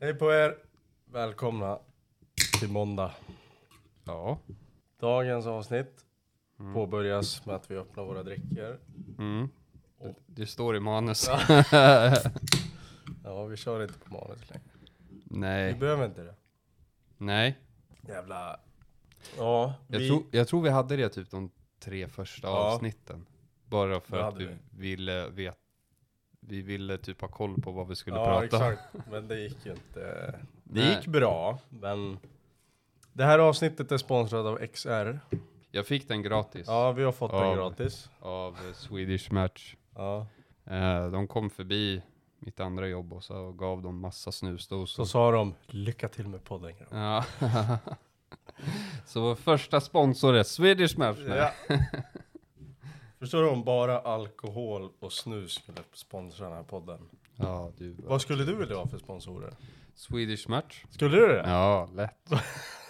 Hej på er! Välkomna till måndag. Ja. Dagens avsnitt påbörjas med att vi öppnar våra drycker. Mm. Det, det står i manus. Ja, vi kör inte på manus längre. Vi Nej. behöver inte det. Nej. Jävla... Ja, Jag, vi... tror, jag tror vi hade det typ de tre första Ja. avsnitten. Bara för att hade vi ville veta. Vi ville typ ha koll på vad vi skulle ja, prata exakt. Men det gick ju inte. Det Nej. gick bra, men... Det här avsnittet är sponsrat av XR. Jag fick den gratis. Ja, vi har fått den Av- gratis. Av Swedish Match. Ja. Eh, de kom förbi mitt andra jobb och så gav de massa snusdosor. Så sa de, lycka till med podden. Ja. så vår första sponsor är Swedish Match. Ja. Förstår du om bara alkohol och snus skulle sponsra den här podden? Ja, du. Vad skulle du vilja ha för sponsorer? Swedish Match. Skulle du det? Ja, lätt.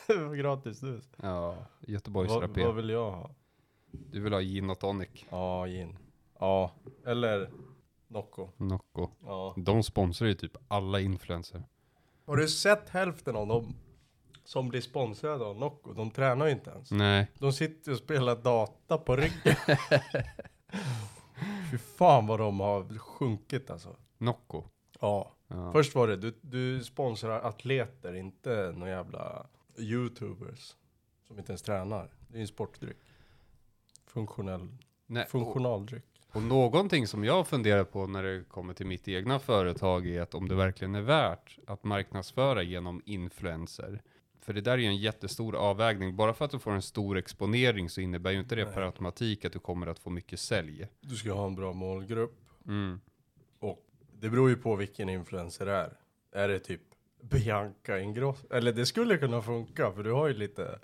Gratis snus. Ja, Göteborgsrapé. vad vill jag ha? Du vill ha gin och tonic. Ja, gin. Ja, eller Nocco. Nocco. Ja. De sponsrar ju typ alla influencers. Har du sett hälften av dem som blir sponsrade av Nocco? De tränar ju inte ens. Nej. De sitter och spelar data på ryggen. Fy fan vad de har sjunkit alltså. Nocco. Ja. Ja. Först var det, du, du sponsrar atleter, inte några jävla youtubers. Som inte ens tränar. Det är ju en sportdryck. Funktionell, Nej, och, funktionaldryck. och någonting som jag funderar på när det kommer till mitt egna företag är att om det verkligen är värt att marknadsföra genom influencer. För det där är ju en jättestor avvägning. Bara för att du får en stor exponering så innebär ju inte det per Nej. automatik att du kommer att få mycket sälj. Du ska ha en bra målgrupp. Mm. Och det beror ju på vilken influencer det är. Är det typ Bianca Ingrosso? Eller det skulle kunna funka för du har ju lite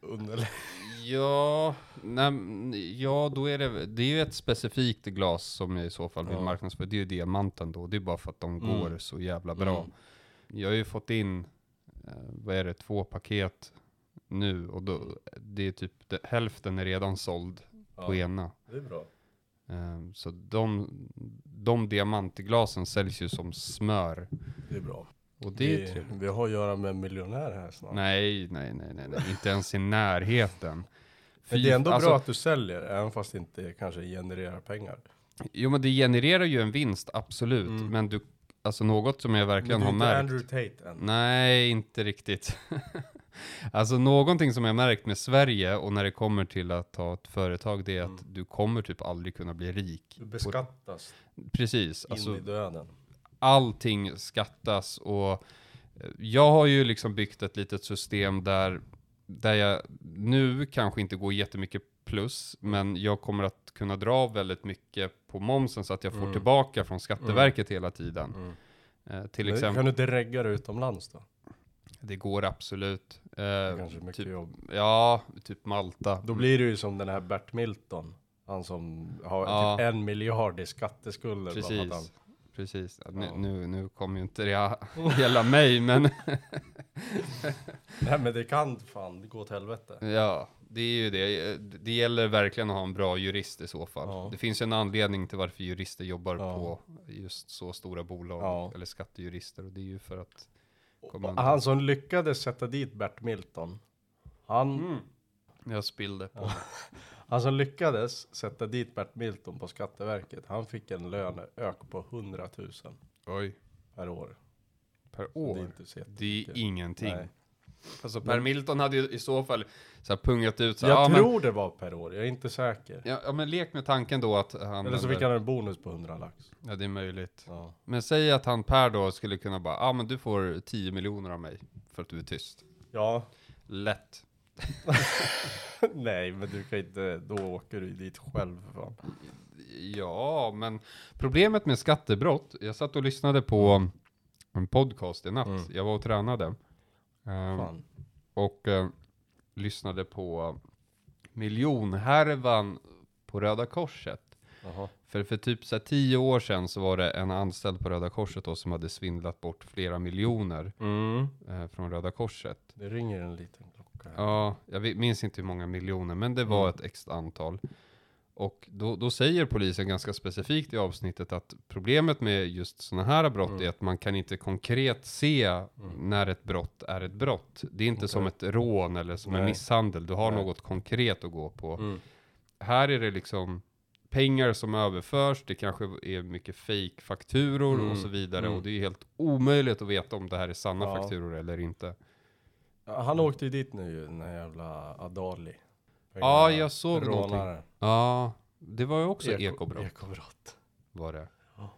underläge. Ja, nej, ja, då är det, det är ju ett specifikt glas som jag i så fall vill Ja. marknadsföra. Det är ju diamanten då. Det är bara för att de Mm. går så jävla bra. Mm. Jag har ju fått in, vad är det, två paket nu och då, det är typ det, hälften är redan såld på Ja, ena. det är bra. Eh, så de, de diamantglasen säljs ju som smör. Det är bra. Och det är vi, trevligt. vi har att göra med en miljonär här snart. Nej, nej, nej, nej, nej, inte ens i närheten. Men Fy- det är ändå alltså- bra att du säljer, även fast det inte kanske genererar pengar. Jo men det genererar ju en vinst, absolut. Mm. Men du, alltså något som jag verkligen Men har märkt. Andrew Tate än. Nej, inte riktigt. alltså någonting som jag märkt med Sverige och när det kommer till att ha ett företag, det är Mm. att du kommer typ aldrig kunna bli rik. Du beskattas Precis, in alltså i döden. allting skattas och eh, jag har ju liksom byggt ett litet system där, där jag nu kanske inte går jättemycket plus, men jag kommer att kunna dra väldigt mycket på momsen så att jag får Mm. tillbaka från Skatteverket hela tiden. Mm. Eh, till Men exempel, Kan du inte regga det utomlands då? det går absolut. Det Eh, kanske är mycket typ, jobb. ja, typ Malta. Då blir det ju som den här Bert Milton. Han som har Ja. typ en miljard i skatteskulder. han- Precis. Precis. Ja, Nu, nu, nu kommer ju inte det gälla mig, men Nej men det kan fan gå åt helvete. Ja, det är ju det. Det gäller verkligen att ha en bra jurist i så fall. Ja. Det finns ju en anledning till varför jurister jobbar Ja. på just så stora bolag, Ja. eller skattejurister. Och det är ju för att... Han som lyckades sätta dit Bert Milton. Han, Mm. Jag spillde på. han som lyckades sätta dit Bert Milton på Skatteverket. Han fick en löneök på 100 000 Oj, per år. per Det är år. inte så Det är ingenting. Nej. Alltså Per Men- Milton hade ju i så fall så här pungat ut så Jag här, ja, tror det var per år, jag är inte säker. Men, ja, ja, men lek med tanken då att han... Eller så fick han en bonus på 100 lax. Ja, det är möjligt. Ja. Men säg att han Per då skulle kunna bara, ja men du får 10 miljoner av mig för att du är tyst. ja. Lätt. Nej, men du kan inte, då åker du dit själv för fan. Ja, men problemet med skattebrott, jag satt och lyssnade på en podcast i natt. Mm. Jag var och tränade. Ehm, fan. och eh, lyssnade på miljonhärvan på Röda Korset. Jaha. För för typ så här tio år sedan så var det en anställd på Röda Korset då som hade svindlat bort flera miljoner Mm. eh, från Röda Korset. Det ringer en liten klocka. Ja, jag minns inte hur många miljoner, men det var Mm. ett x antal. Och då, då säger polisen ganska specifikt i avsnittet att problemet med just sådana här brott Mm. är att man kan inte konkret se när ett brott är ett brott. Det är inte Okej. som ett rån eller som en Nej. misshandel. Du har Nej. något konkret att gå på. Mm. Här är det liksom pengar som överförs, det kanske är mycket fake-fakturor Mm. och så vidare. Mm. Och det är helt omöjligt att veta om det här är sanna Ja. fakturor eller inte. Han åkte ju dit nu ju, den här jävla Adali. Ja, jag såg någonting. Rånare. Ja, det var ju också Eko- ekobrott. Ekobrott. var det. Ja.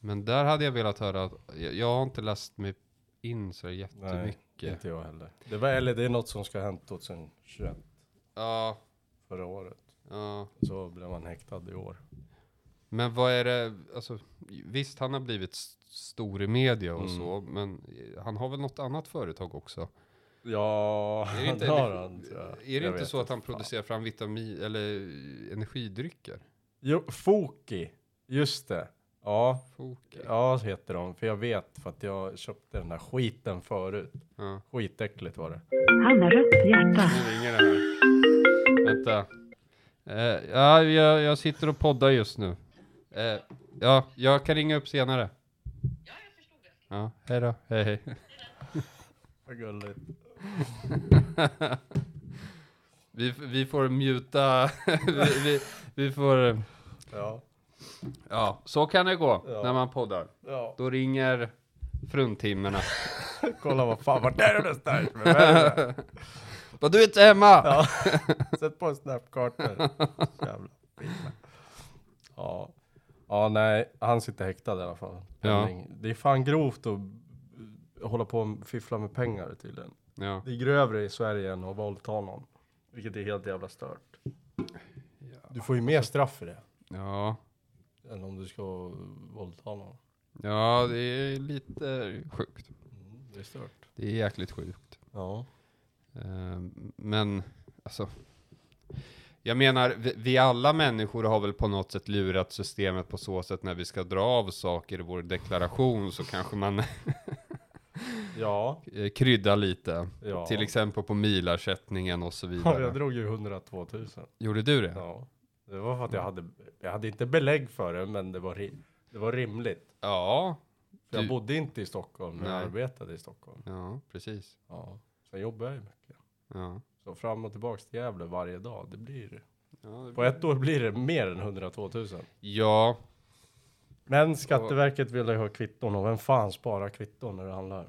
Men där hade jag velat höra, att- jag, jag har inte läst mig in så Nej, jättemycket. inte jag heller. Det var, eller det är något som ska ha hänt 2021, Ja, förra året. ja. Så blev man häktad i år. Men vad är det, alltså visst han har blivit stor i media och Mm. så, men han har väl något annat företag också? Ja, Är det inte, har han, tror jag. är det Jag inte så att han fan. producerar fram vitamin, eller energidrycker? Jo, Foki. Just det. Ja, Foki. ja heter de. För jag vet för att jag köpte den där skiten förut. Ja. Skitäckligt var det. Han har rött hjärta. Nu ringer det här. Vänta. Eh, ja, jag, jag sitter och poddar just nu. Eh, ja, jag kan ringa upp senare. Ja, jag förstod det. Ja, hej då. Hej, hej. Vad gulligt. Vi, vi får muta, vi, vi, vi får, Ja. ja, så kan det gå Ja. när man poddar. ja. Då ringer fruntimmerna. Kolla vad fan, vart är du någonstans? Vad du är inte hemma! Ja. Sätt på en pinne. Ja. Ja, nej, han sitter häktad i alla fall. Ja. Det är fan grovt att hålla på och fiffla med pengar tydligen. Ja. Det är grövre i Sverige än att våldta någon. Vilket är helt jävla stört. Du får ju mer straff för det. ja, Än om du ska våldta någon. ja, det är lite sjukt. Mm, det är stört. Det är jäkligt sjukt. Ja. Eh, Men alltså, jag menar, vi, vi alla människor har väl på något sätt lurat systemet på så sätt när vi ska dra av saker i vår deklaration så kanske man Ja. eh, kryddar lite. ja. Till exempel på milersättningen och så Ja, vidare. jag drog ju 102 000. Gjorde du det? Ja. Det var för att jag hade, jag hade inte belägg för det, men det var, ri- det var rimligt. Ja, För jag Du- bodde inte i Stockholm, men jag arbetade i Stockholm. ja, precis. Ja. Sen jobbade jag ju mycket. Ja. Så fram och tillbaks till Gävle varje dag, det blir... Ja, det På ett år blir det mer än 102 000. ja, Men Skatteverket vill ju ha kvitton och vem fan sparar kvitton när det handlar?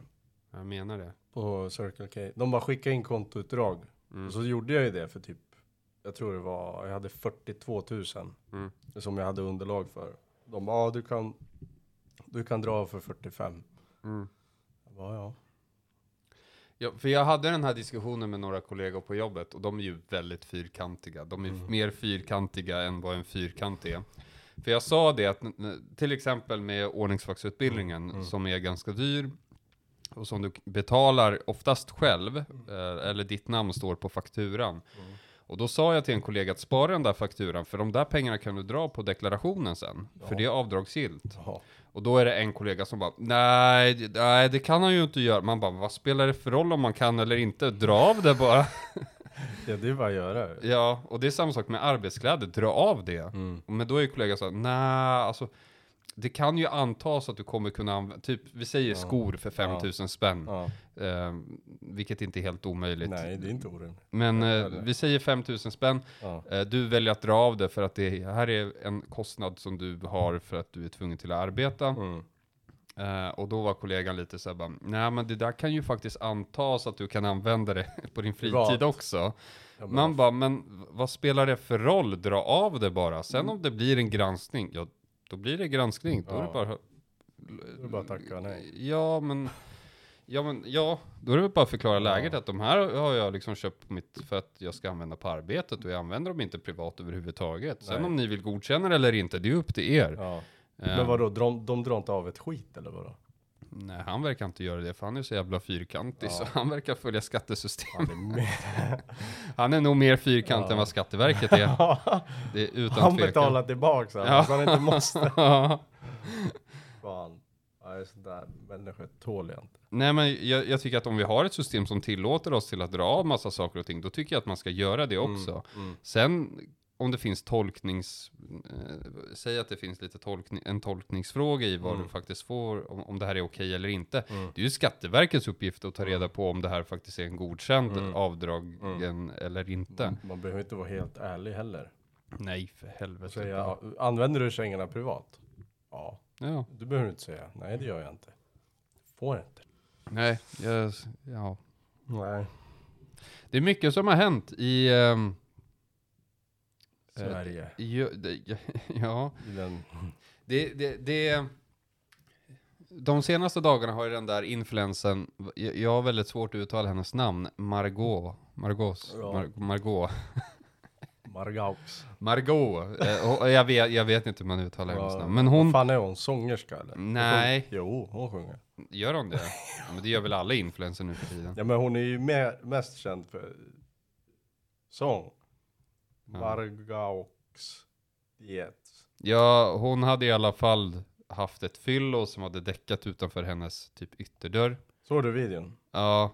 Jag menar det. På Circle K. De bara skickade in kontoutdrag. Mm. Och så gjorde jag ju det för typ, jag tror det var, jag hade 42 000 Mm. som jag hade underlag för. De bara, ja du kan, du kan dra för 45. Mm. Jag bara, ja. Ja, för jag hade den här diskussionen med några kollegor på jobbet och de är ju väldigt fyrkantiga. De är Mm. mer fyrkantiga än vad en fyrkant är. För jag sa det att till exempel med ordningsvaktsutbildningen Mm, mm. som är ganska dyr och som du betalar oftast själv, eh, eller ditt namn står på fakturan. Mm. Och då sa jag till en kollega att spara den där fakturan, för de där pengarna kan du dra på deklarationen sen. För Ja. det är avdragsgillt. Och då är det en kollega som bara, nej, nej det kan han ju inte göra. Man bara, vad spelar det för roll om man kan eller inte? Dra av det bara. Ja det är bara att göra. ja, och det är samma sak med arbetskläder, dra av det. Mm. Men då är kollegan så här, nej, alltså det kan ju antas att du kommer kunna använda, typ vi säger Ja. skor för 5000 spänn, Ja. eh, vilket inte är helt omöjligt. Nej det är inte orimligt. Men eh, vi säger 5000 spänn, Ja. eh, du väljer att dra av det för att det här är en kostnad som du har för att du är tvungen till att arbeta. Mm. Eh, och då var kollegan lite så här bara, nej men det där kan ju faktiskt antas att du kan använda det på din fritid Privat. också. Ja, Man bara, men vad spelar det för roll? Dra av det bara. Sen om det blir en granskning, ja då blir det granskning. Då är det Ja. bara... Det är bara att tacka nej. Ja men, ja men, ja, då är det väl bara att förklara Ja. läget att de här har jag liksom köpt på mitt, för att jag ska använda på arbetet och jag använder dem inte privat överhuvudtaget. Sen Nej. om ni vill godkänna det eller inte, det är upp till er. Ja. Eh, Men vadå, de, de drar inte av ett skit eller vadå? Nej, han verkar inte göra det, för han är så jävla fyrkantig, Ja. så han verkar följa skattesystemet. Han är. Han är nog mer fyrkant Ja. än vad Skatteverket är. Det är utan Han tvekan. betalar tillbaks han, Ja. så han inte måste. Ja. Fan. Nej, sådär människor tål jag inte. Nej, men jag, jag tycker att om vi har ett system som tillåter oss till att dra av massa saker och ting, då tycker jag att man ska göra det också. Mm. Mm. Sen om det finns tolknings, eh, säg att det finns lite tolkning, en tolkningsfråga i vad Mm. du faktiskt får, om, om det här är okej eller inte. Mm. Det är ju Skatteverkets uppgift att ta reda på om det här faktiskt är en godkänd Mm. avdragen eller inte. Man behöver inte vara helt ärlig heller. Nej, för helvete. säga, använder du kängorna privat? Ja. Ja, Du behöver inte säga, nej det gör jag inte. Får inte. nej, jag, ja. Nej. Det är mycket som har hänt i, Eh, Sverige. i det- ja, det, det, det, de senaste dagarna har ju den där influensen, jag, har väldigt svårt att uttala hennes namn, Margot, Margaux, Ja. Mar, Margot, Margaux. Margot, eh, jag, vet, jag vet inte hur man uttalar hennes Ja, namn, men hon, Fan är hon sångerska eller? Nej. Hon Jo, hon sjunger. gör hon det? Ja, men det gör väl alla influenser nu för tiden? Ja men hon är ju mer, mest känd för sång. Ja. Margaux diet. Ja, hon hade i alla fall haft ett fyllo som hade däckat utanför hennes typ ytterdörr. Såg du videon? Ja.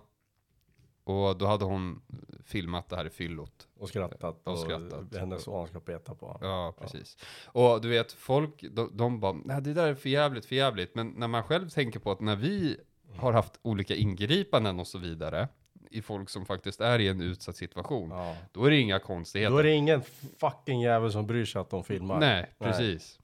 Och då hade hon filmat det här i fyllot. Och skrattat. Och skrattat. hennes son ska peta på honom. Ja, precis. Och du vet, folk, de, de bara, nej det där är för jävligt, för jävligt. Men när man själv tänker på att när vi har haft olika ingripanden och så vidare, i folk som faktiskt är i en utsatt situation, Ja. då är det inga konstigheter. Då är det ingen fucking jävel som bryr sig att de filmar. Nej, precis.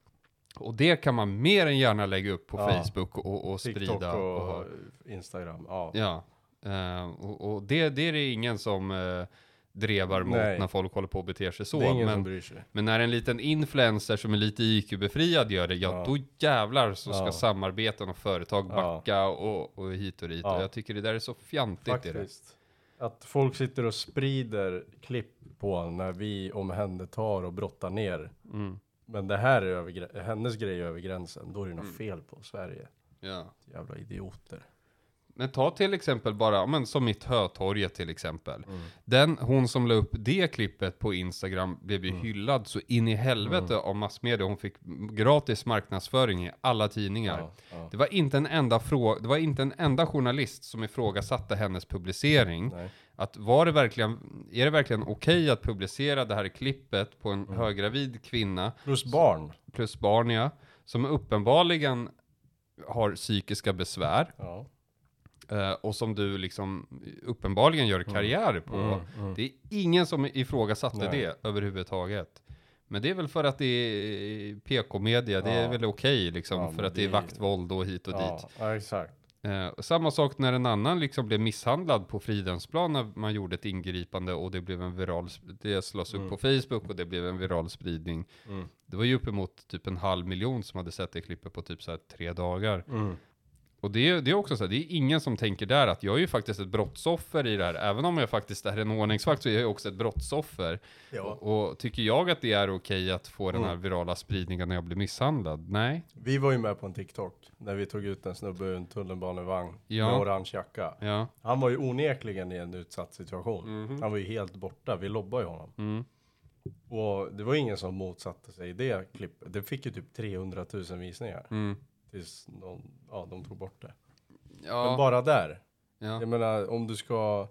Och det kan man mer än gärna lägga upp på Ja. Facebook och, och TikTok sprida. och, Och, Instagram. Ja. ja. Eh, och, och det, det är det ingen som uh, drevar mot Nej. när folk håller på och beter sig så. ingen som Men, men när en liten influencer som är lite IQ-befriad gör det, ja, Ja. då jävlar så ska Ja. samarbeten och företag Ja. backa och, och hit och dit. Ja. Och jag tycker det där är så fjantigt. Faktiskt. Att folk sitter och sprider klipp på när vi omhändertar och brottar ner. Mm. Men det här är över, hennes grej är över gränsen. Då är det något Mm. fel på Sverige. Ja. Jävla idioter. Men ta till exempel bara, men som mitt Hötorget till exempel. Mm. Den, hon som la upp det klippet på Instagram blev ju Mm. hyllad så in i helvete av massmedia. Hon fick gratis marknadsföring i alla tidningar. Ja, ja. Det var inte en enda fråga, det var inte en enda journalist som ifrågasatte hennes publicering. Nej. Att var det verkligen, är det verkligen okej att publicera det här klippet på en Mm. höggravid kvinna Plus barn. plus barn ja, som uppenbarligen har psykiska besvär Ja. Eh, och som du liksom uppenbarligen gör karriär på. Mm, mm. Det är ingen som ifrågasatte Nej. det överhuvudtaget. Men det är väl för att det är PK-media, det är Ja. väl okej liksom, Ja, för att det är vaktvåld och hit och dit. Ja, ja, exakt. Eh, samma sak när en annan liksom blev misshandlad på Fridhemsplan när man gjorde ett ingripande och det blev en viral, det slås upp Mm. på Facebook och det blev en viral spridning. Mm. Det var ju uppemot typ en halv miljon som hade sett det klippet på typ så här tre dagar. Mm. Och det, är- det är också så här, det är ingen som tänker där att jag är ju faktiskt ett brottsoffer i det här. Även om jag faktiskt är en ordningsvakt så är jag också ett brottsoffer. Ja. Och, och tycker jag att det är okej att få den här Mm. virala spridningen när jag blir misshandlad? Nej. Vi var ju med på en TikTok när vi tog ut en snubbe ur en tunnelbanevagn Ja. med orange jacka. Ja. Han var ju onekligen i en utsatt situation. Mhm. Han var ju helt borta. Vi lobbade ju honom. Mm. Och det var ingen som motsatte sig det klippet. Det fick ju typ 300 000 visningar. Tills någon, ja, de tog bort det. Ja. Men bara där. ja. Jag menar, om du ska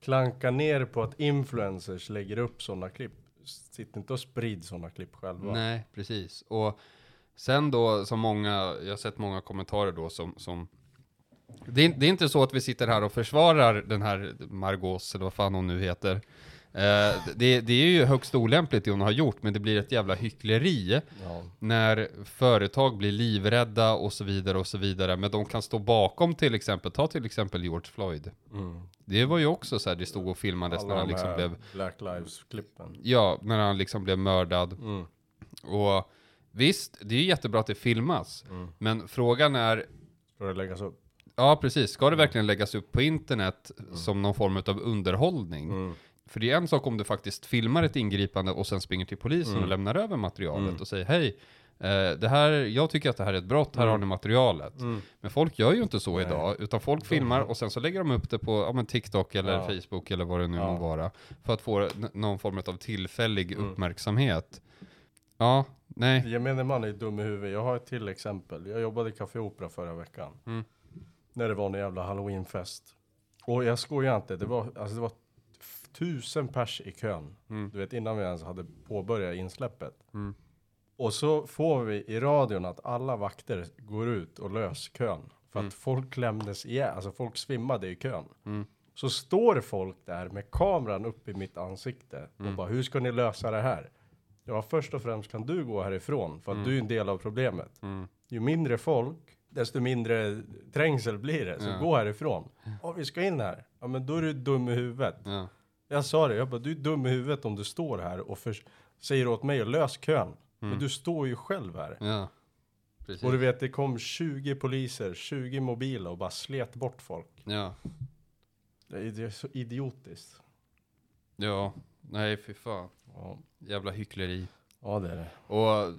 klanka ner på att influencers lägger upp sådana klipp. Sitt inte och sprid sådana klipp själva. Nej, precis. Och sen då, som många, jag har sett många kommentarer då som, som det är, det är inte så att vi sitter här och försvarar den här Margaux, eller vad fan hon nu heter. Eh, det, det är ju högst olämpligt det hon har gjort, men det blir ett jävla hyckleri Ja. när företag blir livrädda och så vidare och så vidare. Men de kan stå bakom till exempel, ta till exempel George Floyd. Mm. Det var ju också så här, det stod och filmades när Alla han de liksom blev, Black Lives-klippen. ja, när han liksom blev mördad. Mm. Och visst, det är ju jättebra att det filmas. Mm. Men frågan är, Ska det läggas upp? ja precis, ska det verkligen läggas upp på internet som någon form av underhållning? För det är en sak om du faktiskt filmar ett ingripande och sen springer till polisen Mm. och lämnar över materialet Mm. och säger hej, eh, det här, jag tycker att det här är ett brott, här Mm. har ni materialet. Mm. Men folk gör ju inte så Nej. idag, utan folk filmar och sen så lägger de upp det på ja, men TikTok eller Ja. Facebook eller vad det nu Ja. må vara. För att få någon form av tillfällig Mm. uppmärksamhet. Ja, nej. Gemene man är dum i huvudet. Jag har ett till exempel. Jag jobbade i Café Opera förra veckan. Mm. När det var en jävla halloweenfest. Och jag skojar inte. Det var, alltså det var tusen pers i kön. Mm. Du vet innan vi ens hade påbörjat insläppet. Mm. Och så får vi i radion att alla vakter går ut och lös kön. För Mm. att folk klämdes ihjäl, alltså folk svimmade i kön. Mm. Så står folk där med kameran upp i mitt ansikte och Mm. bara hur ska ni lösa det här? Ja, först och främst kan du gå härifrån för att Mm. du är en del av problemet. Mm. Ju mindre folk, desto mindre trängsel blir det. Så Ja. gå härifrån. Ja, vi ska in här. Ja, men då är du dum i huvudet. Ja. Jag sa det, jag bara, du är dum i huvudet om du står här och för, säger åt mig att lös kön. Men Mm. du står ju själv här. Ja. Precis. Och du vet, det kom 20 poliser, 20 mobila och bara slet bort folk. Ja. Det är, det är så idiotiskt. Ja. Nej, fy fan. Ja, Jävla hyckleri. ja det är det. Och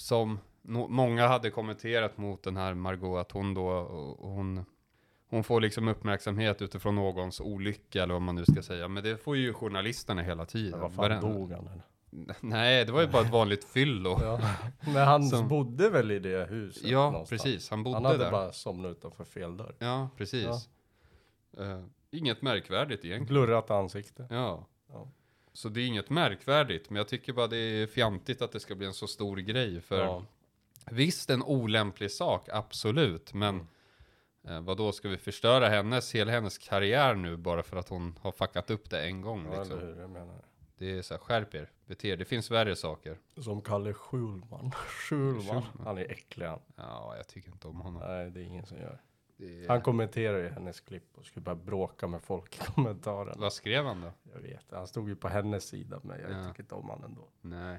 som no många hade kommenterat mot den här Margot, att hon då, och hon, hon får liksom uppmärksamhet utifrån någons olycka eller vad man nu ska säga. Men det får ju journalisterna hela tiden. Men vad fan dog han eller? Nej, det var ju bara ett vanligt fyllo. Ja. Men han Som- bodde väl i det huset? Ja, någonstans. precis. Han bodde Han hade där. bara somnat utanför fel dörr. Ja, precis. Eh, inget märkvärdigt egentligen. Glurrat ansikte. Ja. Ja. Så det är inget märkvärdigt, men jag tycker bara det är fjantigt att det ska bli en så stor grej. För Ja. visst, en olämplig sak, absolut. Men Mm. Eh, vad då ska vi förstöra hennes, hela hennes karriär nu bara för att hon har fuckat upp det en gång? Ja, Liksom. eller hur? Jag menar. Det är så här, skärp er, bete er. Det finns värre saker. Som Kalle Schulman. Schulman. Han är äcklig han. Ja, jag tycker inte om honom. Nej, det är ingen som gör. Det. Han kommenterar ju hennes klipp och skulle bara bråka med folk i kommentaren. Vad skrev han då? Jag vet, han stod ju på hennes sida men jag Ja. tycker inte om han ändå. Nej,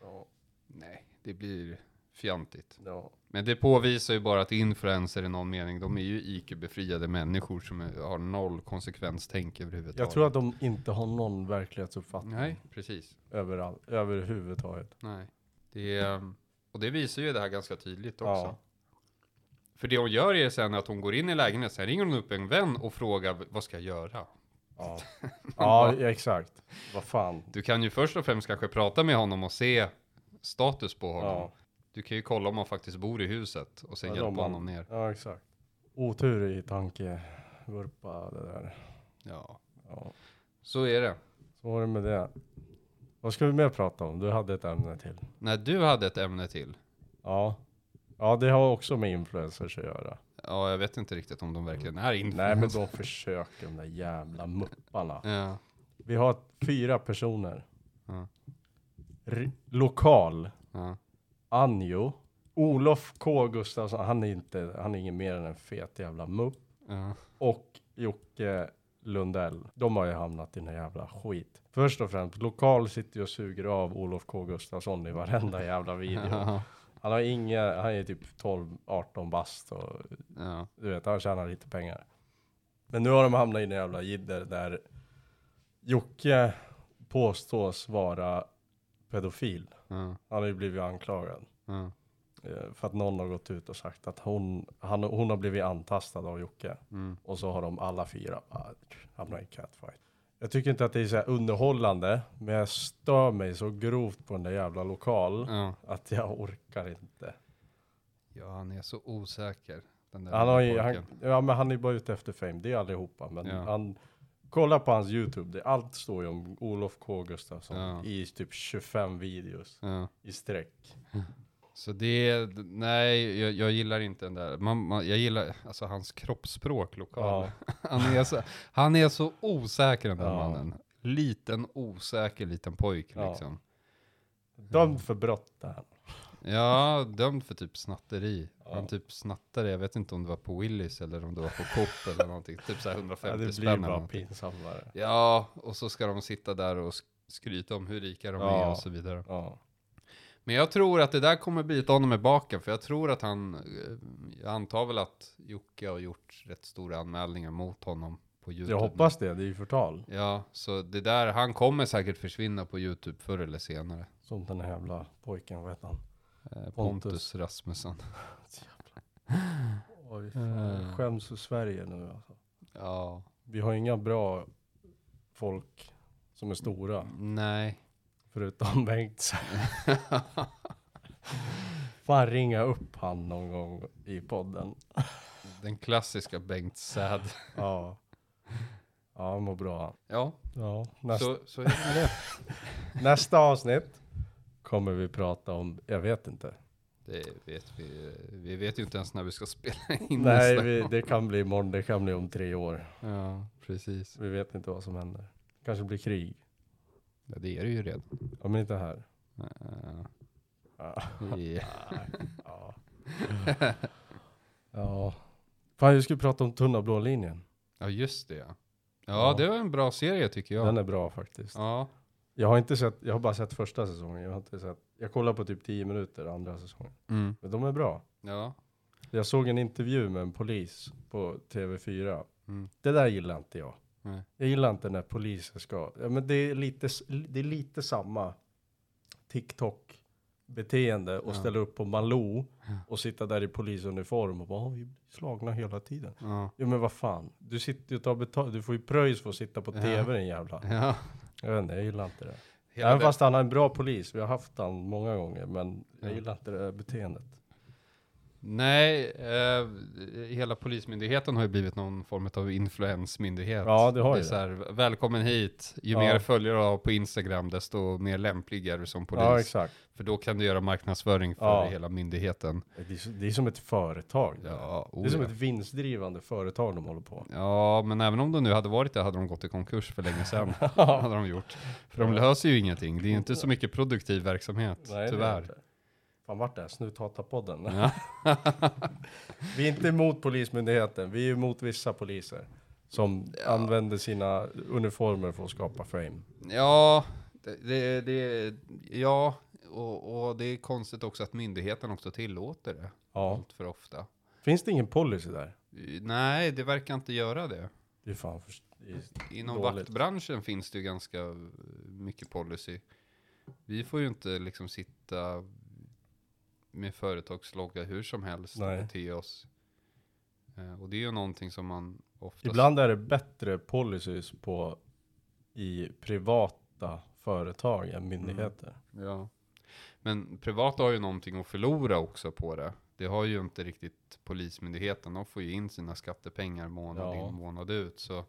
Ja, nej, det blir fjantigt. ja. Men det påvisar ju bara att influencer i någon mening, de är ju IQ-befriade människor som är, har noll konsekvenstänk överhuvudtaget. Jag tror att de inte har någon verklighetsuppfattning. Nej, precis. Överall, överhuvudtaget. Nej. Det är, och det visar ju det här ganska tydligt också. Ja. För det hon gör är sen att hon går in i lägenheten, sen ringer hon upp en vän och frågar vad ska jag göra? Ja. ja, ja, exakt. Vad fan. Du kan ju först och främst kanske prata med honom och se status på honom. Ja. Du kan ju kolla om han faktiskt bor i huset och sen Ja, hjälpa man- honom ner. Ja, exakt. Otur i tankevurpa det där. Ja, Ja. så är det. Så var det med det. Vad ska vi mer prata om? Du hade ett ämne till. När du hade ett ämne till. Ja. Ja, det har också med influencers att göra. Ja, jag vet inte riktigt om de verkligen är Nej, influencers. men de försöker, de där jävla mupparna. Ja, Vi har fyra personer. Ja. Lokal. ja, Anjo. Olof K Gustafsson, han är inte, han är ingen mer än en fet jävla mupp. ja. Och Jocke Lundell. De har ju hamnat i den här jävla skit. Först och främst, lokal sitter ju och suger av Olof K Gustafsson i varenda jävla video. Han har inga, han är typ 12-18 bast och ja, du vet, han tjänar lite pengar. Men nu har de hamnat i en jävla jidder där Jocke påstås vara pedofil. ja, Han har ju blivit anklagad. eh, För att någon har gått ut och sagt att hon, han, hon har blivit antastad av Jocke. Mm. Och så har de alla fyra bara hamnat i catfight. Jag tycker inte att det är så underhållande, men jag stör mig så grovt på den där jävla lokal att jag orkar inte. Ja, han är så osäker. Han, har ju, han, ja, men han är bara ute efter fame, det är allihopa. Men Ja. han, kolla på hans YouTube, det, allt står ju om Olof K Gustafsson Ja. i typ 25 videos Ja. i sträck. Så det, nej, jag, jag gillar inte den där. Man, man, jag gillar alltså hans kroppsspråk lokal. Ja. Han, är så, han är så osäker den där Ja. mannen. Liten osäker liten pojk liksom. Dömd för brott där. Ja, dömd för typ snatteri. Ja. Han typ snattade, jag vet inte om det var på Willys eller om det var på Coop eller någonting. Typ så här Ja, 150 det spänn blir bara någonting. pinsammare. Ja, och så ska de sitta där och sk- skryta om hur rika de Ja. är och så vidare. Ja. Men jag tror att det där kommer bita honom i baken, för jag tror att han, eh, jag antar väl att Jocke har gjort rätt stora anmälningar mot honom på YouTube. Jag hoppas det, det är ju förtal. Ja, så det där, han kommer säkert försvinna på YouTube förr eller senare. Som den här jävla pojken, vad heter han? Eh, Pontus, Pontus. Rasmussen. Oj, fan. Eh. Skäms för Sverige nu alltså. Ja, Vi har inga bra folk som är stora, nej. förutom Bengt. Fan ringa upp han någon gång i podden. Den klassiska Bengt Säd. Ja. Ja, han mår bra. Ja, Ja, nästa, så, så är det med det. nästa avsnitt kommer vi prata om, jag vet inte. Det vet vi. Vi vet ju inte ens när vi ska spela in Nej, vi, det kan bli imorgon, det kan bli om tre år. Ja, precis. Vi vet inte vad som händer. kanske blir krig. Ja, det är det ju redan. Ja, men inte här. Ja. Ja. Ja. Ja. ja. Fan, vi skulle prata om tunna blå linjen. Ja, just det. Ja. ja det var en bra serie tycker jag. Den är bra faktiskt. Ja, Jag har inte sett, jag har bara sett första säsongen. Jag har inte sett, jag kollar på typ 10 minuter andra säsongen. mm. Men de är bra. ja. Jag såg en intervju med en polis på TV4. Mm. Det där gillar inte jag. Nej. Jag gillar inte när poliser ska, ja men det är lite, det är lite samma TikTok beteende och Ja. ställa upp på Malou Ja. och sitta där i polisuniform och bara, "Åh, vi blir slagna hela tiden. Ja. Jo men vad fan, du sitter ju och tar betalt, du får ju pröjs för att sitta på Ja. TV din jävla. ja. Jag vet inte, jag gillar inte det. Hela Även det- fast han är en bra polis, vi har haft han många gånger, men jag Ja. gillar inte det beteendet. Nej, eh, hela polismyndigheten har ju blivit någon form av influensmyndighet. Ja, det har ju är det. så här, välkommen hit. Ju Ja. mer följare du har på Instagram, desto mer lämplig är du som polis. Ja exakt. För då kan du göra marknadsföring för Ja. hela myndigheten. Det är, det är som ett företag. Ja, Det är som ett vinstdrivande företag de håller på. ja. men även om de nu hade varit det hade de gått i konkurs för länge sedan. hade de gjort. För de löser ju ingenting. Det är inte så mycket produktiv verksamhet, Nej, det är tyvärr. Fan vart är Snuthatarpodden? Ja. Vi är inte emot polismyndigheten, vi är emot vissa poliser. Som använder sina uniformer för att skapa fame. Ja, det, det, det, ja och, och det är konstigt också att myndigheten också tillåter det Ja. allt för ofta. Finns det ingen policy där? Nej, det verkar inte göra det. Det är fan för... det är- Inom Dåligt. vaktbranschen finns det ju ganska mycket policy. Vi får ju inte liksom sitta med företagslogga hur som helst Nej. bete oss. Eh, Och det är ju någonting som man oftast... Ibland är det bättre policies på i privata företag än myndigheter. Ja. Men privata har ju någonting att förlora också på det. Det har ju inte riktigt Polismyndigheten. De får ju in sina skattepengar månad Ja. in månad ut. Så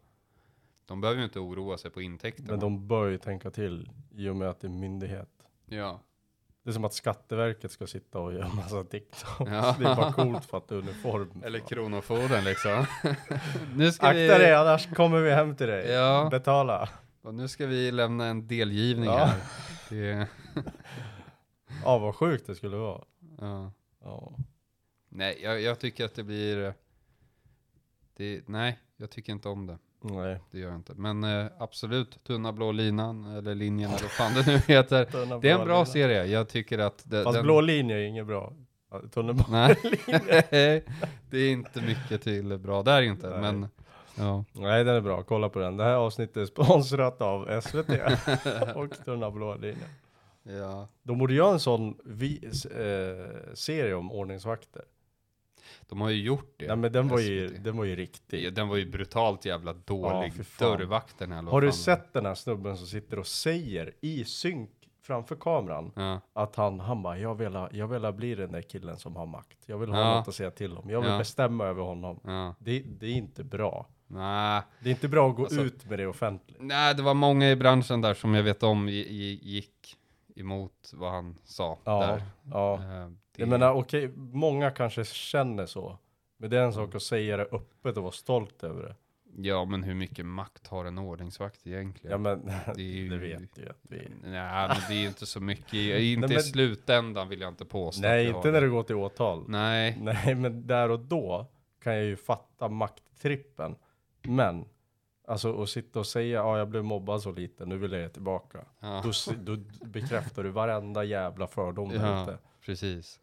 de behöver ju inte oroa sig på intäkterna. Men de bör ju tänka till i och med att det är myndighet. Ja. Det är som att Skatteverket ska sitta och göra massa TikTok. Ja. Det är bara coolt för att det är uniform. Eller Kronofogden liksom. nu ska Akta vi... dig annars kommer vi hem till dig. Ja. Betala. Och nu ska vi lämna en delgivning Ja. här. Det, Ja vad sjukt det skulle vara. ja. Ja. Nej, jag, jag tycker att det blir... Det, nej, jag tycker inte om det. Nej. Det gör jag inte. Men eh, absolut, tunna blå linan, eller linjen eller vad fan det nu heter. Det är en bra serie. Jag tycker att det, Fast den... blå linje är inget bra. Tunnelbana. Nej, det är inte mycket till bra där inte. Nej. Men ja, Nej den är bra, kolla på den. Det här avsnittet är sponsrat av SVT och Tunna blå linjen. ja. De borde göra en sån vi, eh, serie om ordningsvakter. De har ju gjort det. Nej men den var ju, SVT. den var ju riktig. Ja, Den var ju brutalt jävla dålig. Dörrvakten eller vad Har du sett den här snubben som sitter och säger i synk framför kameran Ja. att han, han bara, jag vill, ha- jag vill ha bli den där killen som har makt. Jag vill ha Ja. något att säga till om. Jag vill Ja. bestämma över honom. Ja. Det, det är inte bra. Nej. Det är inte bra att gå Alltså- ut med det offentligt. Nej, det var många i branschen där som jag vet om gi- gi- gick emot vad han sa Ja, där. ja. Det- Jag menar okej, många kanske känner så. Men det är en sak att säga det öppet och vara stolt över det. Ja, men hur mycket makt har en ordningsvakt egentligen? Ja men, Det är ju- det vet du ju att vi... Nej, men det är ju inte så mycket. i- Inte men- i slutändan vill jag inte påstå. Nej, inte när det går till åtal. Nej, Nej, men där och då kan jag ju fatta makttrippen. Men, alltså att sitta och säga, ja jag blev mobbad så lite, nu vill jag ge tillbaka. ja, Då, då bekräftar du varenda jävla fördom där Ja. ute. precis.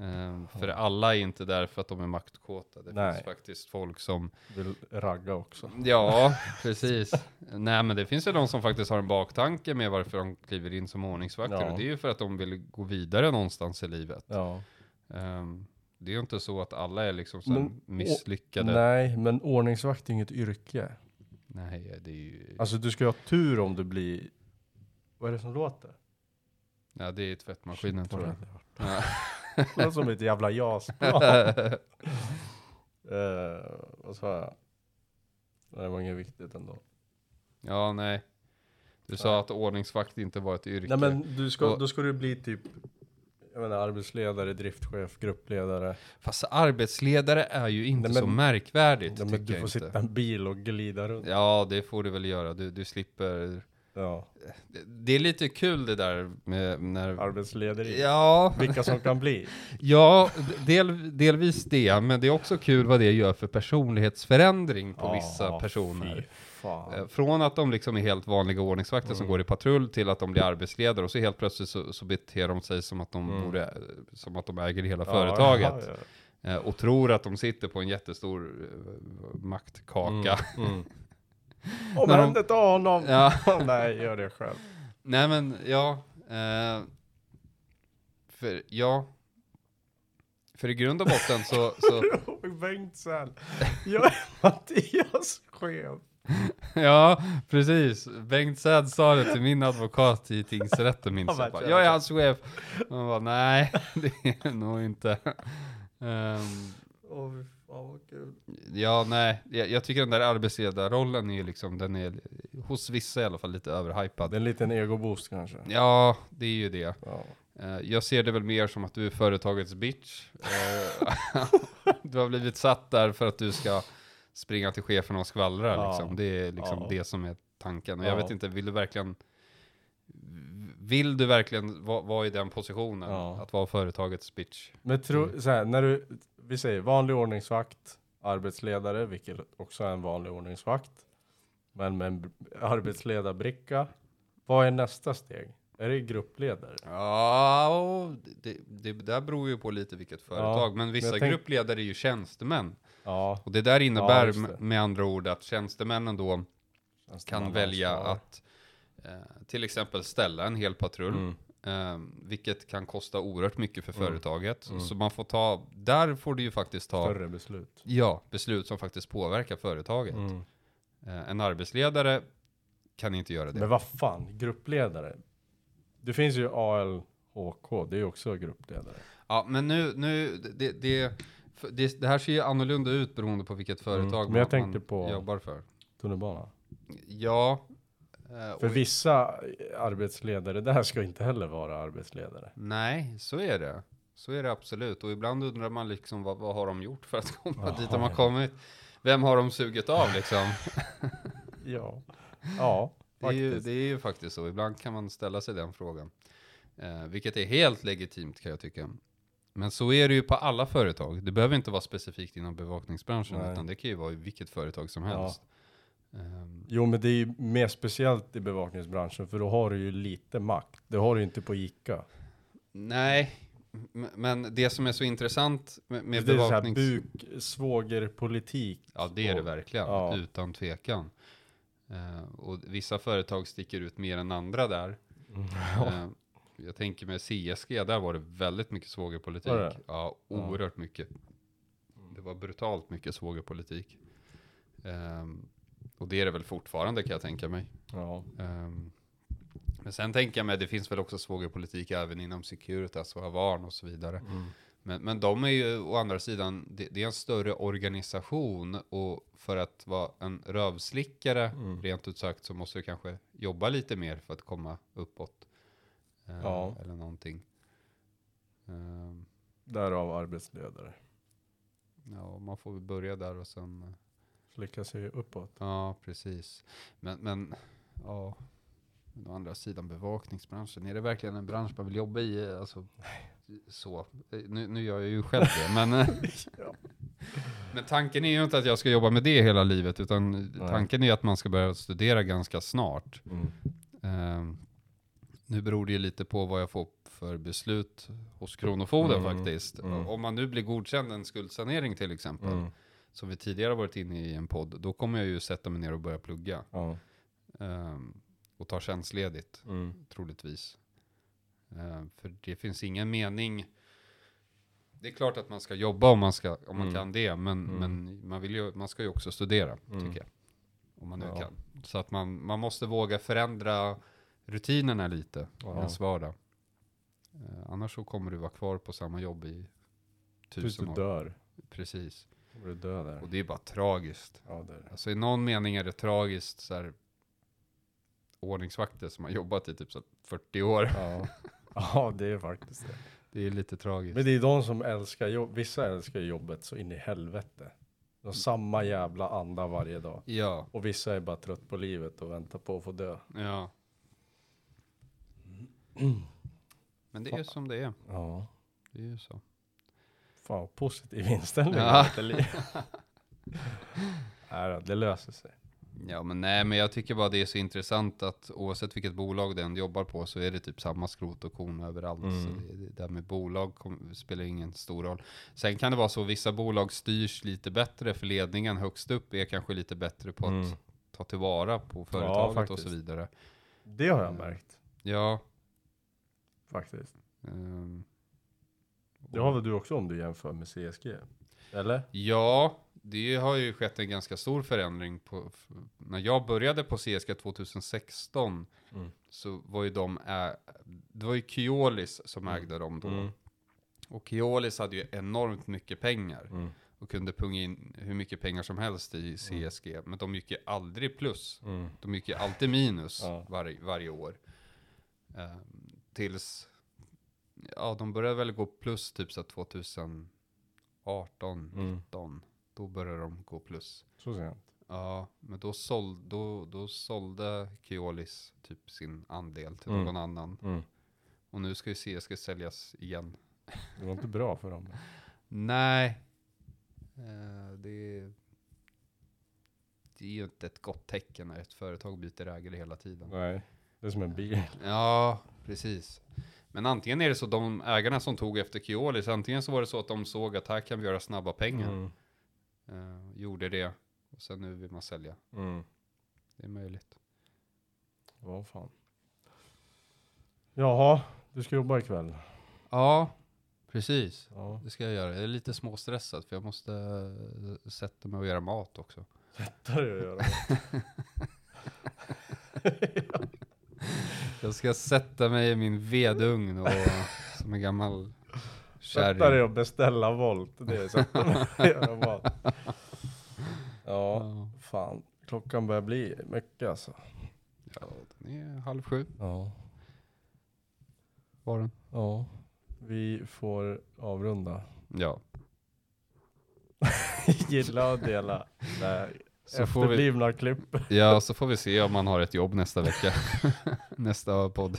Ehm, för alla är inte där för att de är maktkåta. Det Nej. finns faktiskt folk som Vill ragga också. Ja, precis. Nej, men det finns ju de som faktiskt har en baktanke med varför de kliver in som ordningsvakter. Ja. Och det är ju för att de vill gå vidare någonstans i livet. Ja. Ehm, det är ju inte så att alla är liksom så Men- misslyckade. Nej, men ordningsvakt är inget yrke. Nej, det är ju... Alltså du ska ha tur om du blir... Vad är det som låter? Ja, det är tvättmaskinen tror jag. jag. Låter som ett jävla jasplan. uh, vad sa jag? Det var inget viktigt ändå. Ja, nej. Du sa att ordningsvakt inte var ett yrke. Nej men du ska, Och- då ska du bli typ jag menar, arbetsledare, driftchef, gruppledare. Fast arbetsledare är ju inte Nej, men- så märkvärdigt, Ja, men du får inte. sitta i en bil och glida runt. Ja, det får du väl göra. Du, du slipper... Ja. Det, det är lite kul det där med när... Arbetslederi. Ja, Vilka som kan bli. ja del, delvis det, men det är också kul vad det gör för personlighetsförändring på vissa Ja, personer. Eh, Från att de liksom är helt vanliga ordningsvakter som Mm. går i patrull till att de blir arbetsledare och så helt plötsligt så, så beter de sig som att de Mm. borde, eh, som att de äger hela Ja, företaget. ja. Eh, Och tror att de sitter på en jättestor maktkaka. Mm. När de- Omhänderta honom! Ja. Nej, gör det själv. Nej men, ja. Eh, för, ja. För i grund och botten så, så Bengtsson. Jag är Mattias chef. ja, precis. Bengt Säd sa det till min advokat i tingsrätten minns Ja, jag. Bara, jag är hans chef. Och han bara, nej, det är nog inte. Ehm, Fy fan vad kul. ja, nej, jag, jag tycker den där arbetsledarrollen är liksom, den är hos vissa i alla fall lite Det är överhypad. en liten egoboost kanske. Ja, det är ju det. Ja. Eh, Jag ser det väl mer som att du är företagets bitch. Eh, du har blivit satt där för att du ska springa till chefen och skvallra. Ja. Liksom. Det är liksom Ja. det som är tanken. Och jag Ja. vet inte, vill du verkligen vill du verkligen vara vara i den positionen? Ja. Att vara företagets bitch? Men tro, Mm. så här, när du, vi säger vanlig ordningsvakt, arbetsledare, vilket också är en vanlig ordningsvakt. Men med en arbetsledarbricka. Vad är nästa steg? Är det gruppledare? Ja, det, det där beror ju på lite vilket företag. men vissa jag tänk- gruppledare är ju tjänstemän. Ja. Och det där innebär just det. med- andra ord att tjänstemännen då kan tjänsteman välja att eh, till exempel ställa en hel patrull, Mm. Eh, vilket kan kosta oerhört mycket för Mm. företaget. Mm. Så man får ta, där får du ju faktiskt ta Större beslut. ja, beslut som faktiskt påverkar företaget. Mm. Eh, en arbetsledare kan inte göra det. Men vad fan, gruppledare. Det finns ju ALHK, det är ju också gruppledare. Ja, men nu, nu det, det, det, det här ser ju annorlunda ut beroende på vilket företag Mm. Men jag man, tänkte på- jobbar för. Tunnelbana. Ja. Eh, För vissa arbetsledare där ska inte heller vara arbetsledare. Nej, så är det. Så är det absolut. Och ibland undrar man liksom vad, vad har de gjort för att komma Jaha, dit de har ja. kommit? Vem har de sugit av liksom? Ja. Ja, Det är, ju, faktiskt. det är ju faktiskt så. Ibland kan man ställa sig den frågan. Eh, vilket är helt legitimt kan jag tycka. Men så är det ju på alla företag. Det behöver inte vara specifikt inom bevakningsbranschen, Nej. utan det kan ju vara i vilket företag som Ja. Ehm, Jo men det är ju mer speciellt i bevakningsbranschen för då har du ju lite makt. Det har du ju inte på ICA. nej, men det som är så intressant med, med det är så här bevaknings... buk, svågerpolitik. Ja, det är det verkligen. ja. Utan tvekan. Eh, och vissa företag sticker ut mer än andra där. Ja. Eh, jag tänker med CSG, där var det väldigt mycket svågerpolitik. Ja, oerhört mycket. Det var brutalt mycket svågerpolitik. Ehm, och det är det väl fortfarande kan jag tänka mig. ja. Ehm, men sen tänker jag mig, det finns väl också svågerpolitik även inom Securitas och Havarn och så vidare. Mm. Men, men de är ju å andra sidan, det, det är en större organisation och för att vara en rövslickare, Mm. rent ut sagt, så måste du kanske jobba lite mer för att komma uppåt. Eh, Ja. Eller någonting. Ehm, Därav arbetsledare. ja, man får väl börja där och sen, Slicka sig uppåt. ja precis. Men, men ja, men å andra sidan bevakningsbranschen, är det verkligen en bransch man vill jobba i? Alltså, så. Nu, nu gör jag ju själv det, men eh, Ja. Men tanken är ju inte att jag ska jobba med det hela livet, utan Nej. tanken är att man ska börja studera ganska snart. Mm. Ehm, nu beror det ju lite på vad jag får för beslut hos Kronofogden Mm, faktiskt. mm. Om man nu blir godkänd en skuldsanering till exempel, Mm. Som vi tidigare varit inne i en podd, då kommer jag ju sätta mig ner och börja plugga. Ja. Ehm, och ta tjänstledigt, Mm. troligtvis. Ehm, för det finns ingen mening det är klart att man ska jobba om man, ska, om man Mm. kan det, men, Mm. men man, vill ju, man ska ju också studera, Mm. tycker jag. Om man nu Ja. kan. Så att man, man måste våga förändra rutinerna lite Ja. ens vardag. Eh, annars så kommer du vara kvar på samma jobb i Tills tusen du år. dör. Precis. Du dö där? Och det är bara tragiskt. Ja, det är det. Alltså i någon mening är det tragiskt så här, ordningsvakter som har jobbat i typ så 40 år. Ja. ja, det är faktiskt det. Det är lite tragiskt. Men det är de som älskar jobb. Vissa älskar jobbet så in i helvete. De har samma jävla anda varje dag. Ja, Och vissa är bara trött på livet och väntar på att få dö. ja. Men det är som det är. Ja. Det är ju så. Fan vad positiv inställning. Ja. Ja. Nej det löser sig. Ja, men nej, men jag tycker bara det är så intressant att oavsett vilket bolag den jobbar på så är det typ samma skrot och korn överallt. Mm. Så det, det där med bolag kom, spelar ingen stor roll. Sen kan det vara så att vissa bolag styrs lite bättre för ledningen högst upp är kanske lite bättre på Mm. att ta tillvara på företaget och faktiskt. så vidare. Det har jag märkt Ja. faktiskt. ehm, Det har väl du också om du jämför med CSG? Eller? Ja, det har ju skett en ganska stor förändring. På, när jag började på CSG 2016 Mm. så var ju de, det var ju Keolis som Mm. ägde dem då. Mm. Och Keolis hade ju enormt mycket pengar Mm. och kunde punga in hur mycket pengar som helst i CSG. Men de gick ju aldrig plus. Mm. De gick ju alltid minus Ja. varje, varje år. Ehm, tills, ja de började väl gå plus typ så här 2018, Mm. 19. Då började de gå plus. Så sent. Ja, men då, såld, då, då sålde Keolis typ sin andel till Mm. någon annan. Mm. Och nu ska ju CSG säljas igen. Det var inte bra för dem. Nej, eh, det, det är ju inte ett gott tecken när ett företag byter ägare hela tiden. Nej, det är som en bil. Ja, precis. Men antingen är det så de ägarna som tog efter Keolis, antingen så var det så att de såg att här kan vi göra snabba pengar. Mm. Eh, gjorde det. Och sen nu vill man sälja. Mm. Det är möjligt. Vad fan. Jaha, du ska jobba ikväll. Ja, precis. Ja. Det ska jag göra. Jag är lite småstressad för jag måste eh, sätta mig och göra mat också. Har det att göra. Jag ska sätta mig i min vedugn och som en gammal Sätta dig kärring. och beställa Volt. Det är mat. Ja, Ja, fan. Klockan börjar bli mycket alltså. ja, den är halv sju Ja. var den. Ja. Vi får avrunda. Ja. Gilla och dela det här Så får, vi, efterblivna klipp. ja, så får vi se om man har ett jobb nästa vecka. nästa podd.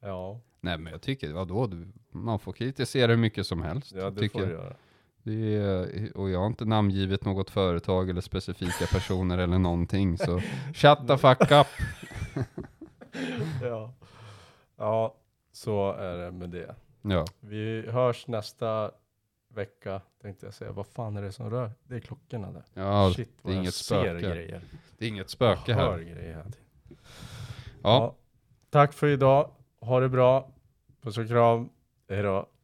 Ja, Nej men jag tycker, vadå? Du, man får kritisera hur mycket som helst. ja det tycker får du göra. Det är, och jag har inte namngivit något företag eller specifika personer eller någonting. Så shut the fuck up. Ja. ja, så är det med det. Ja, Vi hörs nästa vecka, tänkte jag säga. Vad fan är det som rör? Det är klockorna där. ja Shit, det vad är jag inget ser spöke. grejer. det är inget spöke Jag hör här. grejer tiden. Ja. Tack för idag. Ha det bra. Puss och kram. Hej då.